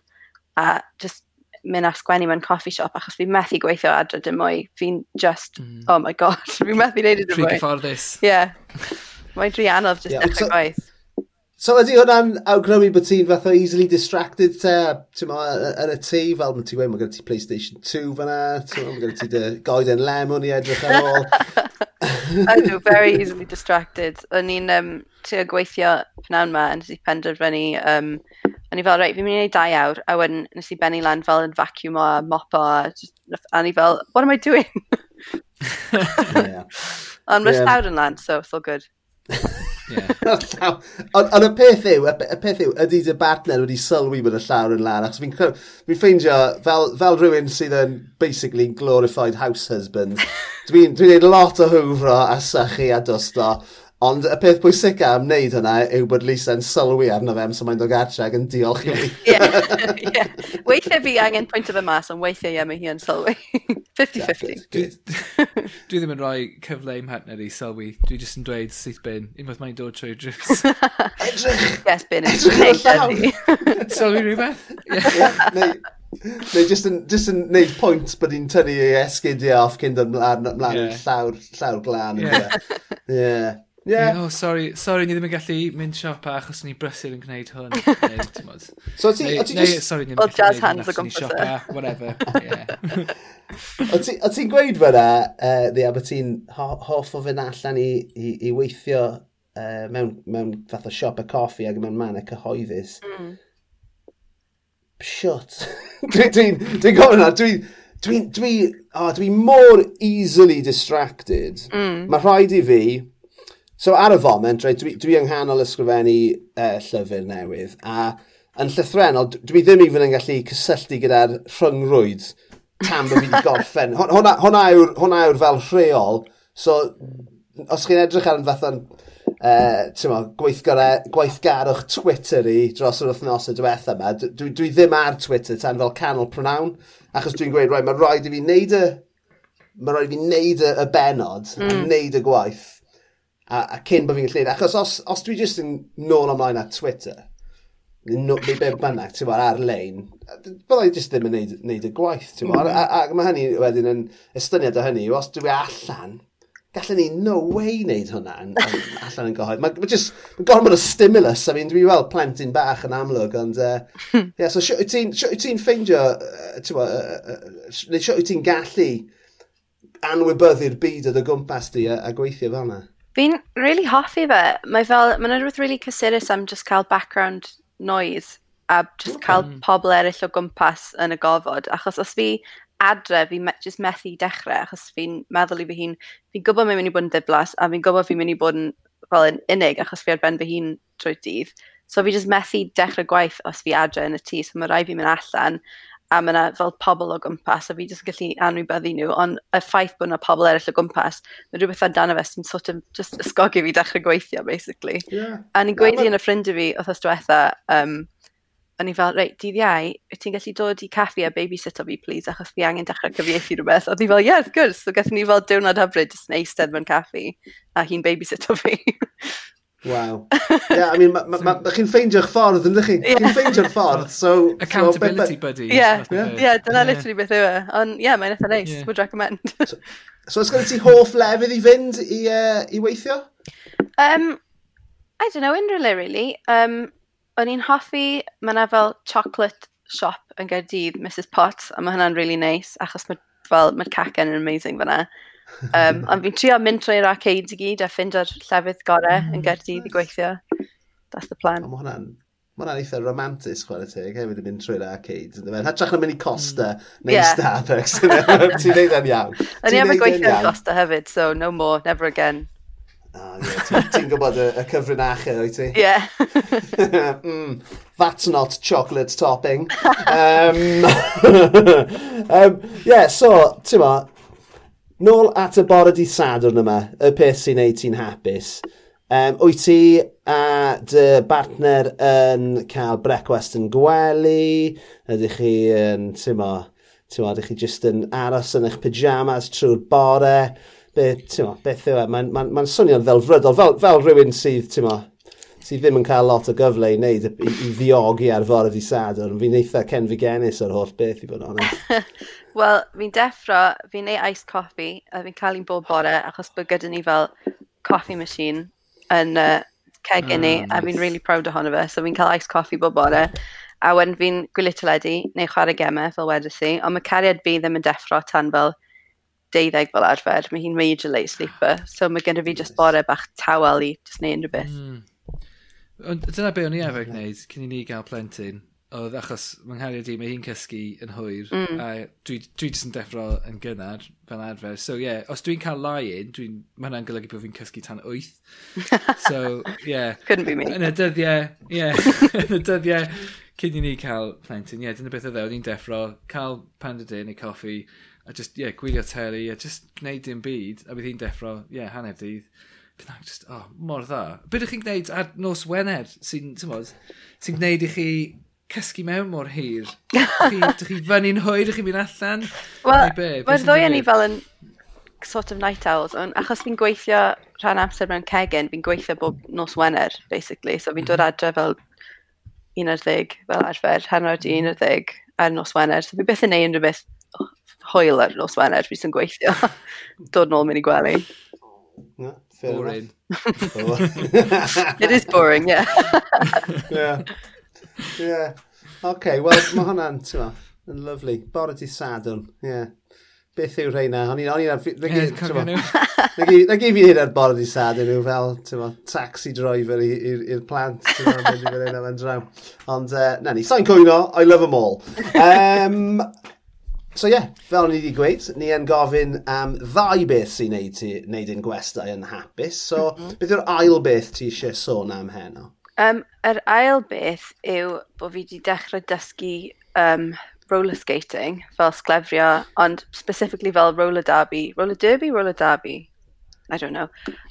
a just mynd a sgwennu mewn coffee shop achos fi'n methu gweithio adre dim mwy. Fi'n just, mm. oh my god, fi'n methu wneud y dim mwy. Rwy'n gyfforddus. Ie. Yeah. Mae'n dri anodd just yeah, dechrau gwaith. So ydy hwnna'n awgrymu bod ti'n fath o easily distracted te, ti'n yn y tŷ, fel mae ti'n gweud, mae gen ti PlayStation 2 fyna, mae gen ti dy goeden lemon i edrych ar ôl. I do, very easily distracted. O'n i'n um, trio gweithio pnawn ma, nes i penderfynu, um, o'n i fel, reit, fi'n mynd i wneud dau awr, a wedyn nes i benni lan fel yn vacuum o, mopo, a ni fel, what am I doing? yeah. Ond mae'n yeah. awr yn lan, so it's all good. Yeah. Ond y peth yw, y peth yw, ydy dy bartner wedi sylwi bod y llawr yn lan, achos fi'n fi ffeindio, fel, fel rhywun sydd yn basically glorified house husband, dwi'n dwi neud lot o hwfro a sychu a dosto, Ond y peth pwysica am wneud hynna yw bod Lisa'n sylwi arno fe so mae'n dod gartre ac yn diolch i mi. Ie, yeah. yeah. weithiau fi angen pwynt o fy mas, ond weithiau ie, mae hi yn sylwi. 50-50. Dwi, ddim yn rhoi cyfle i'm hartner i sylwi. Dwi jyst yn dweud syth bin, unwaith mae'n dod trwy drws. Edrych! Yes, bin, edrych o'r llaw! Sylwi rhywbeth? Neu jyst yn, just yn neud pwynt bod hi'n tynnu ei esgidiau off cyn ymlaen, mlaen yeah. llawr, llawr glân. Ie. yeah. Ie. Yeah. Oh, sorry, sorry, ni ddim yn gallu mynd siop a achos ni brysur yn gwneud hwn. neu, tymod. So ti... Neu, neu, just... sorry, ni ddim yn gallu gwneud hwn achos gwmpas a, Whatever, o ti'n gweud fyna, uh, ddi, a bod ti'n hoff o fynd allan i, i, i weithio uh, mewn, mewn fath o siop y coffi ac mewn man y cyhoeddus. Mm. Shut. Dwi'n dwi, dwi gofyn na, dwi'n dwi, dwi, oh, dwi mor easily distracted. Mm. Mae rhaid i fi, So ar y foment, right, dwi, dwi yng nghanol ysgrifennu e, uh, llyfr newydd, a yn llythrenol, dwi ddim even yn gallu cysylltu gyda'r rhyngrwyd tam bod fi wedi gorffen. Hwna, hwna, yw'r, hwna yw'r fel rheol, so os chi'n edrych ar yn fath o'n uh, gweithgarwch Twitter i dros yr wythnos y diwetha yma, dwi, dwi ddim ar Twitter tan fel canol pronawn, achos dwi'n gweud, rai, mae rhaid i fi wneud y, mae rhaid i fi wneud y, y benod, mm. a wneud y gwaith a, a cyn bod fi'n lleid. Achos os, os dwi jyst yn nôl ymlaen at Twitter, no, be bynnag, ti'n bod, ar-lein, byddai jyst ddim yn neud, neud y gwaith, ti'n bod. Mm. Ac mae hynny wedyn yn estyniad o hynny, os dwi allan, gallen ni no way wneud hwnna yn, yn, allan yn gyhoedd. Mae'n ma just, mae gormod o stimulus, I mean, dwi weld plentyn bach yn amlwg, ond, eh, hmm. uh, yeah, so siwt ti'n ti ffeindio, uh, ti'n bod, uh, eh, neu siwt ti'n gallu anwybyddu'r byd oedd o gwmpas di a, a gweithio fel yna? Fi'n really hoffi fe. Mae fel, mae'n rhywbeth really cysurus am just cael background noise a just okay. cael pobl eraill o gwmpas yn y gofod. Achos os fi adre, fi me, just methu dechrau, achos fi'n meddwl i fi hun, fi'n gwybod mae'n mynd i bod yn ddiflas, a fi'n gwybod fi'n mynd i bod yn fel yn unig, achos fi ar ben fy hun trwy dydd. So fi just methu dechrau gwaith os fi adre yn y tŷ, so mae rai fi'n mynd allan, a mae yna fel pobl o gwmpas a fi jyst yn gallu anwybyddu nhw, ond y ffaith bod yna pobl eraill o gwmpas, mae rhywbeth amdano fe sy'n sort of just ysgogi fi dechrau gweithio, basically. Yeah. A ni'n gweithio yn y ffrindiau fi othos diwetha, um, o'n i fel, reit, dydd iau, wyt ti'n gallu dod i caffi a babysitter fi, please, achos fi angen dechrau cyfieithu rhywbeth. Oedd i fel, yeah, of course. So gathen ni fel diwrnod hyfryd, jyst yn eistedd mewn caffi, a hi'n babysitter fi. Wow. Yeah, I mean, ma, ma, so, ma, chi'n ffeindio'ch ffordd, yn chi? Yeah. Chi'n ffeindio'ch ffordd, so... Accountability so, buddy. Yeah, yeah. yeah dyna yeah. literally beth yw e. Ond, yeah, mae'n eitha neis, yeah. would recommend. so, so ysgol ti hoff lefydd i fynd i, uh, i weithio? Um, I don't know, unrhyw le, really. Um, o'n i'n hoffi, mae yna fel chocolate shop yn Gaerdydd, Mrs Potts, a mae hynna'n really nice, achos mae fel, mae'r cacen yn amazing fyna. Um, ond fi'n trio mynd trwy'r arcades i gyd a ffindio'r llefydd gorau mm, yn Gerdydd nice. i gweithio. That's the plan. Mae hwnna'n ma hwnna eitha romantis chwarae teg hefyd yn mynd trwy'r arcades. Hytrach na mynd i Costa mm. neu yeah. Starbucks. Ti'n neud yn iawn. Yn i am y gweithio yn Costa hefyd, so no more, never again. Oh, yeah. Ti'n ti gwybod y, y cyfrinachau, o'i ti? Ie. Yeah. mm, that's not chocolate topping. um, um, yeah, so, ti'n ma, nôl at y bore di sadwrn yma, y peth sy'n neud ti'n hapus. Um, wyt ti a dy partner yn cael brecwast yn gwely? Ydych chi yn, tymo, tymo, ydych chi jyst yn aros yn eich pyjamas trwy'r bore? Be, tymo, beth yw e? Mae'n ma, ma, swnio'n ddelfrydol, fel, fel rhywun sydd, tymo, sydd ddim yn cael lot o gyfle i wneud i, i ddiogi ar fore ddi sadwrn. Fi'n eitha Ken Figenis o'r holl beth i fod yn. Wel, fi'n deffro, fi'n neud iced coffee, a fi'n cael un bob bore, achos bod gyda ni fel coffee machine yn uh, ceg i ni, oh, nice. a fi'n mm. really proud ohono fe, so fi'n cael iced coffee bob bore. A wedyn fi'n gwylio teledu, neu chwarae gemau, fel wedys i, ond mae cariad fi ddim yn deffro tan fel deuddeg fel arfer. Mae hi'n major late sleeper, so mae gen i fi just bore bach tawel i just neud unrhyw beth. Mm. Ond dyna be o'n i efo'n gwneud cyn i ni gael plentyn oedd achos fy nghariad i, mae hi'n cysgu yn hwyr, mm. a dwi, dwi jyst yn deffro yn gynnar fel arfer. So ie, yeah, os dwi'n cael lai-in, mae hwnna'n golygu bod fi'n cysgu tan 8. So ie. Yeah. Couldn't be me. Yn y dyddiau, ie, yn y dyddiau cyn i ni cael plentyn, ie, yeah, dyna beth oedd e, oedd hi'n deffro, cael pan dy neu coffi, a just, ie, yeah, gwylio teli, a just gwneud dim byd, a bydd hi'n deffro, ie, yeah, hanner dydd. Bydd just, oh, mor dda. Byd chi'n gwneud ar nos Wener sy'n, ti'n sy'n gwneud i chi cysgu mewn mor hir? Dych chi fyny'n hwyr, dych chi'n mynd allan? Wel, mae'r ddwy yn ni fel yn sort of night owls, ond achos fi'n gweithio rhan amser mewn cegin, fi'n gweithio bob nos Wener, basically, so fi'n dod mhm. adre fel 11, fel arfer, hanner di 11 ar nos Wener, so fi beth yn neud unrhyw beth hwyl ar nos Wener, fi sy'n gweithio, dod nôl mynd i gwely. No, boring. it is boring, yeah. yeah yeah. Oce, wel, mae hwnna'n, ti'n yn lyflu. Bore di sadwn, ie. Yeah. Beth yw rheina? O'n i'n... O'n. Na gif i hyn ar bore di sadwn nhw fel, ti'n taxi driver i'r plant, ti'n ma, draw. Ond, uh, na ni, sa'n cwyno, I love them all. Um, So ie, yeah, fel ni wedi gweud, ni yn gofyn am ddau beth sy'n neud, neud yn gwestai yn hapus. So, mm -hmm. beth yw'r ail beth ti eisiau sôn am heno? Um, yr ail beth yw bod fi wedi dechrau dysgu um, roller skating fel sglefrio, ond specifically fel roller derby. Roller derby, roller derby? I don't know.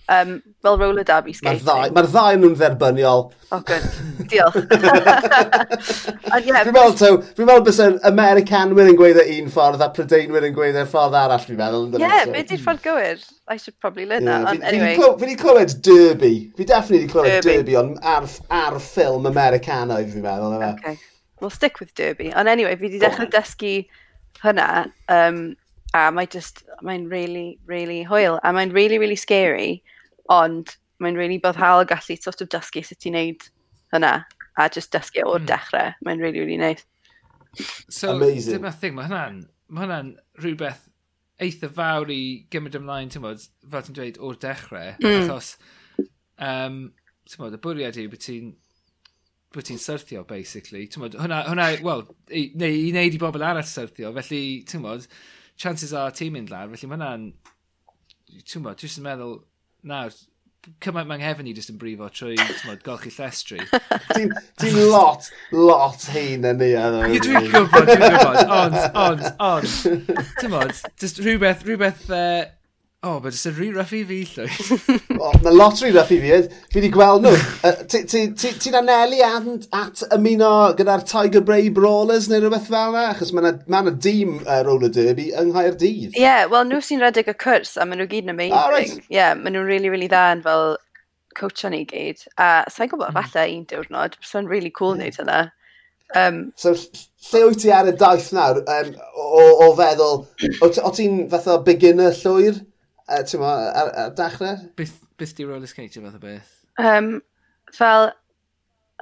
Um, fel roller derby skating. Mae'r ddau, ma ddau nhw'n dderbyniol. Oh, good. Diolch. yeah, fi'n meddwl, so, fi'n meddwl bys yn Americanwyr yn gweud e un ffordd a Prydeinwyr yn gweud e ffordd arall, fi'n meddwl. Yeah, so. be di'r ffordd gywir? I should probably learn yeah, that. Fi, anyway. Fi wedi clywed Derby. Fi definitely wedi clywed Derby, derby ond ar, ar ffilm Americanaidd, fi'n meddwl. Okay. We'll stick with Derby. Ond anyway, fi wedi dechrau dysgu hynna. Um, a mae just, mae'n really, really hwyl, a mae'n really, really scary, ond mae'n really boddhal gallu sort of dysgu sut ti'n neud hynna, a just dysgu o'r hmm. dechrau, mae'n really, really nice. So, Amazing. dyma thing, mae hwnna'n, mae hwnna'n rhywbeth eitha fawr i gymryd ymlaen, ti'n bod, fel ti'n dweud, o'r dechrau, mm. achos, um, ti'n bod, y bwriad yw bod ti'n bod ti'n syrthio, basically. Ti'n bod, hwnna, hwnna, wel, neu i wneud i bobl arall syrthio, felly, ti'n bod, chances are ti'n mynd lawr, felly mae hwnna'n... Ti'n bod, dwi'n meddwl, nawr, cymaint mae'n hefyn i jyst yn brifo trwy tmod, golchi llestri. ti'n ti lot, lot hyn yn ni. Ie, dwi'n gwybod, dwi'n gwybod, ond, ond, ond. Ti'n bod, jyst rhywbeth, rhywbeth, uh, O, oh, it's a rhy rough i fi, llwy. o, mae lot rhy rough i fi. Fi wedi gweld nhw. Ti'n anelu at, at ymuno gyda'r Tiger Bray Brawlers neu rhywbeth fel yna? Achos mae yna ma dîm uh, roller derby yng Nghaerdydd. Ie, yeah, wel nhw sy'n redeg y cwrs a maen nhw gyd yn amazing. Ah, Ie, Oh, right. Yeah, maen nhw'n really, really dda yn fel coach ni gyd. A sa'n gwybod mm. falle un diwrnod, sa'n really cool yeah. neud hynna. Um, so, lle wyt ti ar y daith nawr um, o, o feddwl, o, o ti'n fatha beginner llwyr? uh, ti'n mo, ar, ar dachrau? Beth, beth di roller skater fath o beth? Um, fel,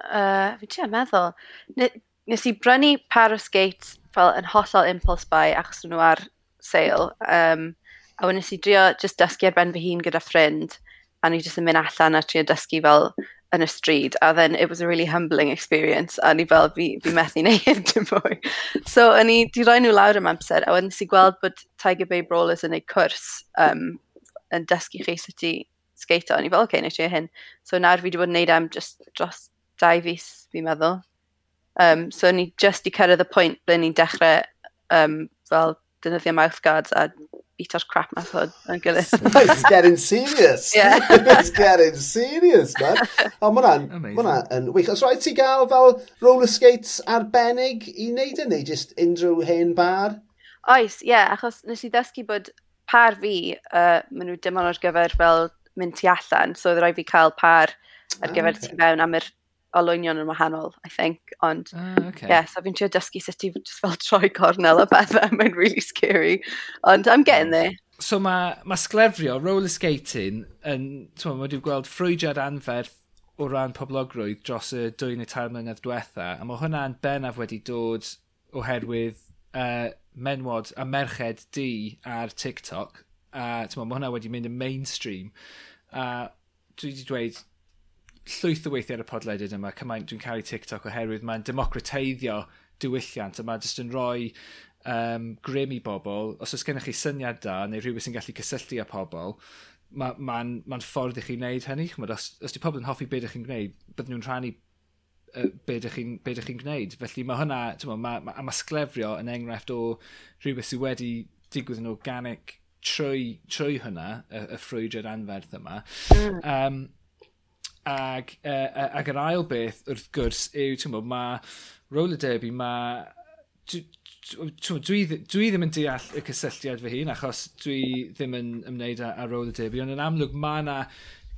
uh, fi ti'n meddwl, nes i brynu par o skates fel yn hollol impulse buy achos nhw ar sale. Um, a wnes i drio just dysgu ar ben fy hun gyda ffrind a ni jyst yn mynd allan a trio dysgu fel yn y stryd a then it was a really humbling experience a ni fel fi, fi methu neud dim fwy. So o'n i di roi nhw lawr am amser a wedyn si gweld bod Tiger Bay Brawlers yn ei cwrs um, yn dysgu chi sut i skater. O'n i fel, oce, okay, neud hyn. So nawr fi wedi bod yn neud am just dros dau fus, fi'n meddwl. Um, so ni just i cyrraedd y pwynt ble ni'n dechrau um, fel dynyddio mouthguards a beat o'r crap mas o yn gilydd. It's getting serious. Yeah. It's getting serious, man. O, mae hwnna yn wych. Os rhaid ti gael fel roller skates arbennig i wneud yn neu just unrhyw hen bar? Oes, ie, yeah, achos nes i ddysgu bod par fi, uh, maen nhw dim ond ar gyfer fel mynd tu allan, so oedd rhaid fi cael par ar gyfer ah, okay. tu mewn am yr olwynion yn wahanol, I think. Ond, uh, okay. yeah, so fi'n trio dysgu sut i just fel troi cornel a bethau, mae'n really scary. Ond I'm getting there. So mae ma sglefrio, roller skating, yn, ti'n mae wedi gweld ffrwydiad anferth o ran poblogrwydd dros y dwy neu tair mlynedd diwetha, a mae hwnna'n bennaf wedi dod oherwydd uh, menwod a merched di ar TikTok, a uh, mae hwnna wedi mynd yn mainstream. A uh, dwi wedi dweud llwyth o weithiau ar y podledydd yma, cymaint dwi'n caru TikTok oherwydd mae'n democrateiddio diwylliant a mae jyst yn rhoi um, grym i bobl. Os oes gennych chi syniad da neu rhywbeth sy'n gallu cysylltu â pobl, mae'n ma, ma, ma ffordd i chi wneud hynny. Chymod, os, os di pobl yn hoffi beth ydych chi'n gwneud, byddwn nhw'n rhannu uh, beth ydych chi'n chi gwneud. Felly mae hwnna, ma, ma, ma, ma sglefrio yn enghraifft o rhywbeth sydd wedi digwydd yn organic trwy, trwy hynna, y, y ffrwydr anferth yma. Mm. Um, ag, uh, ag yr ail beth wrth gwrs yw, ti'n bod, mae roller derby, mae... Dwi, dwi, ddim yn deall y cysylltiad fy hun, achos dwi ddim yn ymwneud â, â roller derby, ond yn amlwg mae yna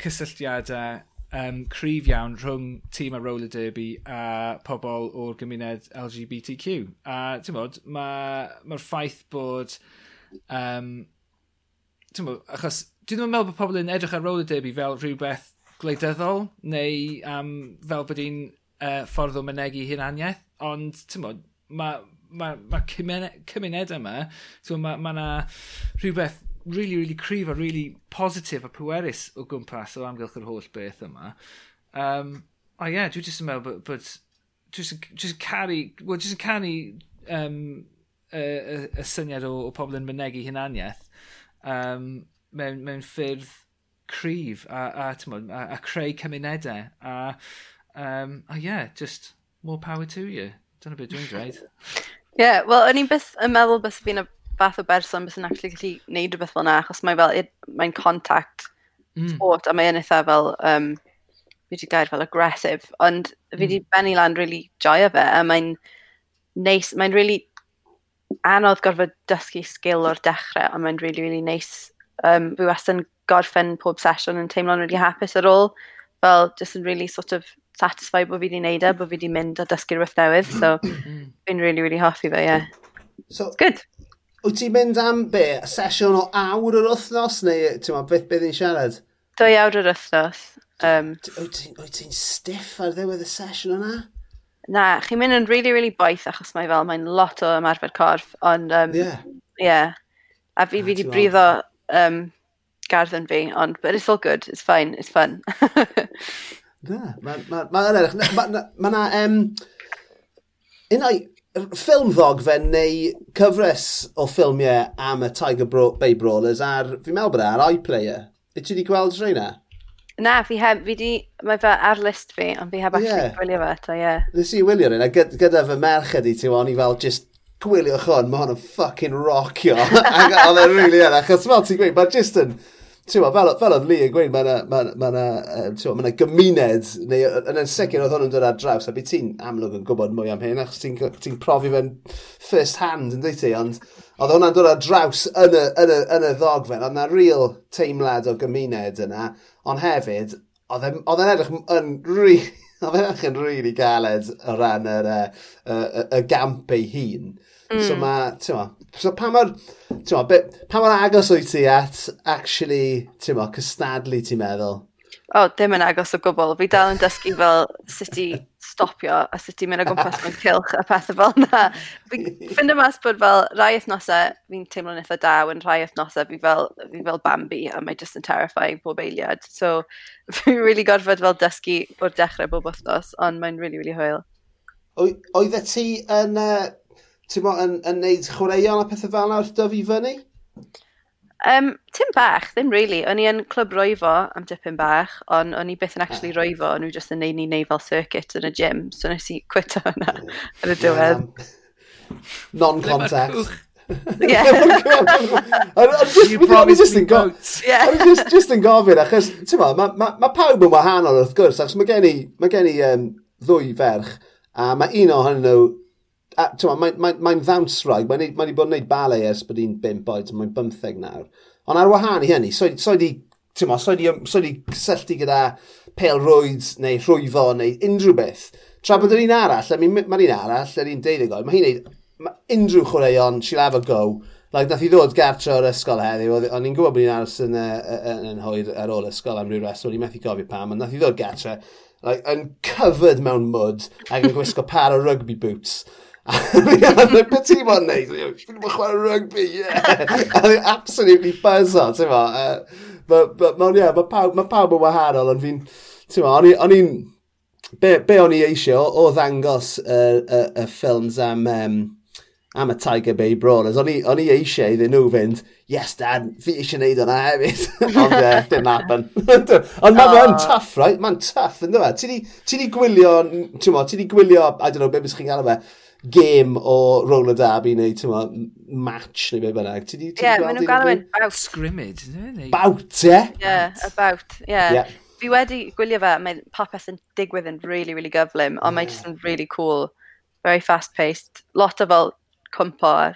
cysylltiadau um, cryf iawn rhwng tîm a roller derby a pobl o'r gymuned LGBTQ. A ti'n bod, mae'r ma ffaith bod... Um, ti'n bod, achos dwi ddim yn meddwl bod pobl yn edrych ar roller derby fel rhywbeth gwleidyddol neu um, fel bod hi'n uh, ffordd o mynegu hunaniaeth. Ond, ti'n bod, mae ma, ma cymuned yma, so mae ma yna rhywbeth really, really cryf a really positif a pwerus o gwmpas o amgylch yr holl beth yma. Um, a ie, yeah, dwi jyst yn meddwl bod, bod jyst, jyst caru, well, jyst yn caru um, y, y, y syniad o, o pobl yn mynegu hunaniaeth um, mewn, mewn ffyrdd cryf a, a, tymod, a, a creu cymunedau. A, um, a yeah, just more power to you. Dyna beth dwi'n dweud. Ie, yeah, wel, o'n i'n byth yn meddwl beth fi'n y fath o berson beth yn actually gallu neud rhywbeth fel yna, achos mae'n fel, mae'n contact mm. sport, a mae'n eitha fel, um, fi wedi gair fel aggressive, ond fi wedi mm. benni lan really joio fe, a mae'n neis, mae'n really anodd gorfod dysgu sgil o'r dechrau, ond mae'n really, really neis. Um, fi wastad yn gorffen pob sesiwn yn teimlo'n really hapus ar ôl. Fel, just yn really sort of satisfied bod fi wedi wneud e, bod fi wedi mynd a dysgu rhywbeth newydd. So, mm-hmm. fi'n really, really hoffi fe. Yeah. So, It's good. Wyt ti'n mynd am be? Sesiwn o awr yr wythnos neu ti'n ma, beth bydd i'n siarad? Dwy awr yr wythnos. Um, wyt ti'n stiff ar ddiwedd y sesiwn yna? Na, chi'n mynd yn really, really boeth achos mae fel, mae'n lot o ymarfer corff, ond um, yeah. yeah. A fi, ah, fi wedi brifo um, gardd yn fi, ond but it's all good, it's fine, it's fun. Na, mae'n ma, ma, edrych. Mae yna... Ma, ma, um, unai ffilm ddogfen neu cyfres o ffilmiau am y Tiger Bro Bay Brawlers ar, fi'n meddwl bod e ar iPlayer. i ti wedi gweld rhaina? E? Na, fi heb, fi di, mae fe ar list fi, ond fi heb actually yeah. gwylio fe eto, ie. Yeah. Nes i wylio rhaina, gyda fy merched i ti, o'n i fel just gwylio chwn, mae hwn yn ffucking rockio. Ac oedd e'n rili yn, achos fel ti'n gweud, mae just yn... Tewa, fel, fel oedd Lee yn gweud, mae yna ma, ma, ma, ma gymuned, neu yn yn sicr oedd hwnnw'n dod ar draws, a byd ti'n amlwg yn gwybod mwy am hyn, achos ti'n ti profi fe'n first hand, yn dweud ti, ond oedd hwnna'n dod ar draws yn y, yn y, yn y ddogfen, oedd yna real teimlad o gymuned yna, ond hefyd, oedd e'n edrych yn rhi... oedd e'n edrych yn rili galed o ran y, e, y, y, y gamp ei hun. Mm. So mae, ti'n ma, so pa mor, ti'n ma, pa mor agos wyt ti at, actually, ti'n ma, cystadlu ti'n meddwl? O, oh, dim yn agos o gwbl. Fi dal yn dysgu fel sut i stopio a sut i mynd o gwmpas mewn cilch a pethau fel yna. Fi'n ffind mas bod fel rai wythnosau fi'n teimlo'n eitha daw yn rai wythnosau fi fel, fi fel Bambi a mae just yn terrifying bob eiliad. So fi'n really gorfod fel dysgu o'r dechrau bob wythnos, ond mae'n really, really hwyl. Oedd ti yn uh, ti'n bod, yn, yn neud chwaraeon a pethau fel yna wrth dyfu fyny? Um, Tim bach, ddim really. O'n i yn clwb roifo am dipyn bach, ond o'n i byth yn actually ah. roifo, o'n i just yn neud ni neud fel circuit yn y gym, so nes i cwito hwnna yn y diwedd. Non-contact. Yeah. O'n i just yn gofyn, just yn gofyn, achos, ti'n ma, ma, ma pawb yn wahanol wrth gwrs, achos mae gen i, ma gen i um, ddwy ferch, a mae un ohonyn nhw mae'n mae, mae, mae ddawns rhaid, mae'n mae bod yn gwneud ballet ers bod hi'n 5 oed, mae'n 15 nawr. Ond ar wahân i hynny, so, so wedi Tyma, so wedi cysylltu gyda pelrwyd neu rhwyfo neu unrhyw beth. Tra bod yr un arall, I mean, mae'r un arall, yr un deuddeg oed, mae hi'n neud unrhyw chwaraeon, she'll have a go. Like, nath i ddod gartre o'r ysgol heddiw, ond ni'n gwybod bod ni'n aros yn, uh, yn, yn hwyr ar ôl ysgol am rhyw reswm, ni'n methu gofio pam, ond nath i ddod gartre, like, yn covered mewn mud ac yn gwisgo par o rugby boots. Beth ti'n ma'n neud? Dwi'n mynd chwarae rugby, yeah! A dwi'n absolutely buzzo, ti'n e, ma. Mae'n ie, mae pawb, ma pawb yn wahanol, ond fi'n... Ti'n ma, o'n i'n... Be, be o'n i eisiau o, o ddangos y uh, uh, uh, ffilms am... Um, am y Tiger Bay Brawlers. O'n i, eisiau iddyn nhw fynd, yes dad, fi eisiau neud hwnna hefyd. Ond uh, dim happen. Ond mae fe'n ah. tough, right? Mae'n tough, ynddo fe? Ti di gwylio, ti'n mo, ti di gwylio, I don't know, be bys chi'n gael o fe, game o roller derby neu tyma, match neu beth bynnag. Ie, yeah, maen nhw'n gael yn bout. Scrimmage. Bout, ie? Yeah, a bout, ie. Fi wedi gwylio fe, mae popeth yn digwydd yn really, really gyflym, ond yeah. mae jyst yn really cool, very fast-paced, lot o fel cwmpo a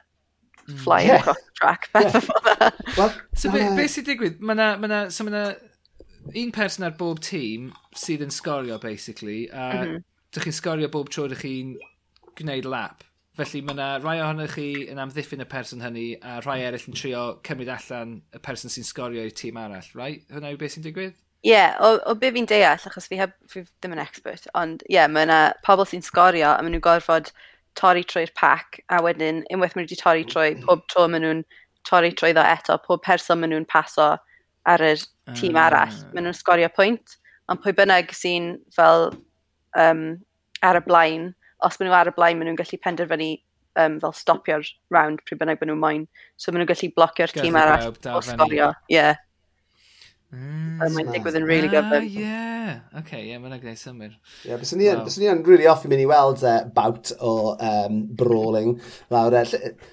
hmm. flying yeah. across the track, beth yeah. fel well, So uh, beth be sy'n digwydd? Mae na, ma na, so ma na un person ar bob tîm sydd yn sgorio, basically, a mm -hmm. dych chi'n sgorio bob tro dych chi'n gwneud lap. Felly mae yna rhai ohonych chi yn amddiffyn y person hynny a rhai eraill yn trio cymryd allan y person sy'n sgorio i'r tîm arall. Right? Hwna yw beth sy'n digwydd? Ie, yeah, o, o be fi'n deall, achos fi, heb, fi ddim yn expert, ond ie, yeah, mae yna pobl sy'n sgorio a maen nhw'n gorfod torri trwy'r pac, a wedyn unwaith maen nhw wedi torri trwy, pob tro maen nhw'n torri trwy ddo eto, pob person maen nhw'n paso ar y tîm ah. arall. Uh... Maen nhw'n sgorio pwynt, ond pwy bynnag sy'n fel um, ar y blaen, os maen nhw ar y blaen, maen nhw'n gallu penderfynu um, fel stopio'r round pryd bynnag maen nhw'n moyn. So maen nhw'n gallu blocio'r tîm arall o sgorio. Ie. Mm, Mae'n digwydd yn really gyfer. Ie. Yeah. Oce, ie, yeah, mae'n gwneud symud. Ie, yeah, bys ni yn really off i mynd i weld uh, bout o um, brawling lawr.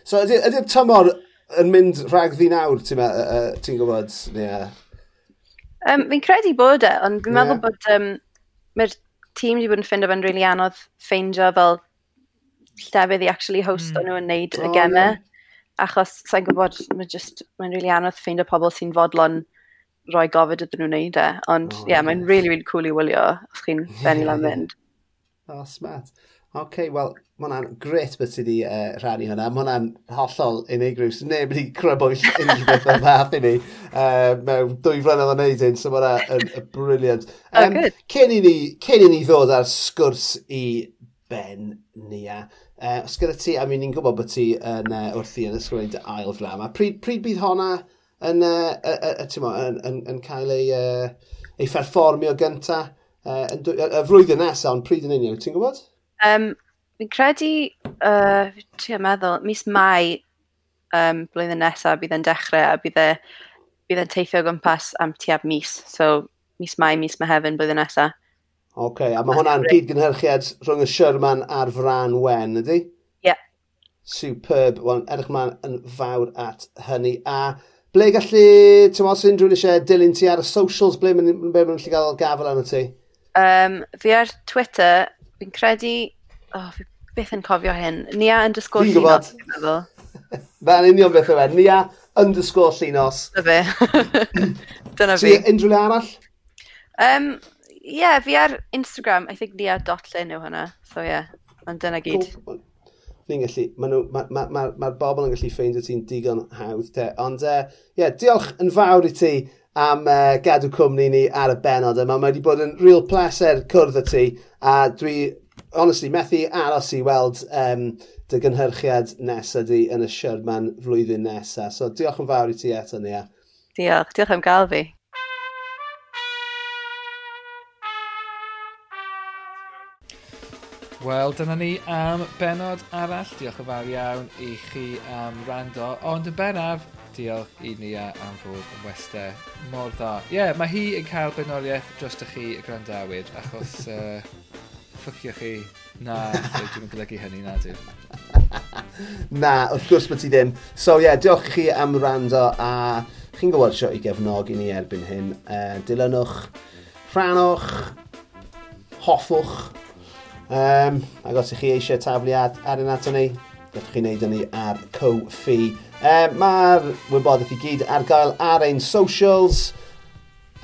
So ydy'r ydy tymor yn mynd rhag ddi nawr, ti'n uh, ti gwybod? Yeah. Um, fi'n credu bod e, ond fi'n yeah. meddwl bod um, mae'r tîm wedi bod yn ffindio fe'n really anodd ffeindio fel llefydd i actually host mm. nhw yn neud oh, y gemau. Yeah. Achos sa'n gwybod, mae'n just, mae'n really anodd ffeindio pobl sy'n fodlon rhoi gofod ydyn nhw'n neud e. Ond ie, oh, yeah, mae'n really, really cool i wylio os chi'n benni lan fynd. oh, smart. OK, wel, mae hwnna'n gret beth ti wedi uh, rhannu hwnna. Mae hwnna'n hollol unigryw. So neb wedi crybwyll unrhyw beth o'r fath i ni. Uh, mewn dwy flynedd o'n neud hyn, so mae hwnna'n uh, briliant. Um, oh, cyn, i ni, cyn i ni ddod ar sgwrs i Ben Nia, uh, os gyda ti, a mi ni'n gwybod bod ti yn uh, wrthi yn ysgrifennu dy ail flam, a pryd, pryd bydd honna yn, uh, uh, uh, mo, yn, yn, yn cael ei, uh, ei fferfformio gyntaf? Uh, y flwyddyn nesaf, ond pryd yn union, ti'n gwybod? Um, fi'n credu, uh, ti'n meddwl, mis Mai um, blwyddyn nesaf bydd yn dechrau a bydd e bydd yn teithio gwmpas am tuab mis. So, mis Mai, mis Mehefin blwyddyn nesaf. Oce, okay, a mae hwnna'n gyd-gynhyrchiad rhwng y Sherman a'r Fran Wen, ydy? Ie. Yeah. Superb. Wel, edrych ma'n yn fawr at hynny. A ble gallu, ti'n meddwl, sy'n drwy'n eisiau dilyn ti ar y socials, ble mae'n gallu cael gafel arno ti? Um, fi ar Twitter fi'n credu... Oh, fi byth yn cofio hyn. Nia underscore Fi'n gwybod. Llinos, Fe'n union beth yw e. Nia underscore llinos. Dyna fe. Dyna fi. Ti unrhyw le arall? Um, yeah, fi ar Instagram, I think Nia Dotlin yw hwnna. So ie, yeah. ond dyna gyd. Cool. Ni'n gallu, mae'r ma, ma, ma, ma bobl yn gallu ffeindio ti'n digon hawdd te. Ond e, ie, uh, yeah, diolch yn fawr i ti am uh, gadw cwmni ni ar y benod yma. Mae wedi bod yn real pleser cwrdd y ti, a dwi, honestly, methu aros i weld um, dy gynhyrchiad nesaf di yn y Sherman flwyddyn nesaf. So diolch yn fawr i ti eto, Nia. Diolch, diolch am gael fi. Wel, dyna ni am benod arall. Diolch yn fawr iawn i chi am rando. Ond yn bennaf, diolch i ni am fod yn westau mor dda. Ie, yeah, mae hi yn cael benoliaeth dros ych chi y gwrandawyr, achos uh, ffwcio chi. Na, dwi'n golygu hynny, na dwi. na, wrth gwrs bod ti ddim. So ie, yeah, diolch i chi am rando a chi'n gwybod sio i gefnog i ni erbyn hyn. Uh, dilynwch, rhanwch, hoffwch, um, ac os ych chi eisiau tafliad ar un ato ni, gallwch chi wneud yn ni ar co-fi.com E, Mae'r wybodaeth i gyd ar gael ar ein socials,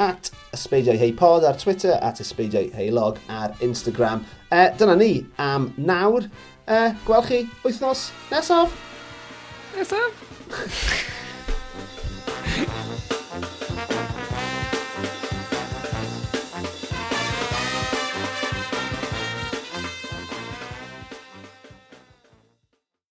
at ysbeidiau heipod ar Twitter, at ysbeidiau heilog ar Instagram. E, dyna ni am nawr. E, gweld chi wythnos nesaf. Nesaf?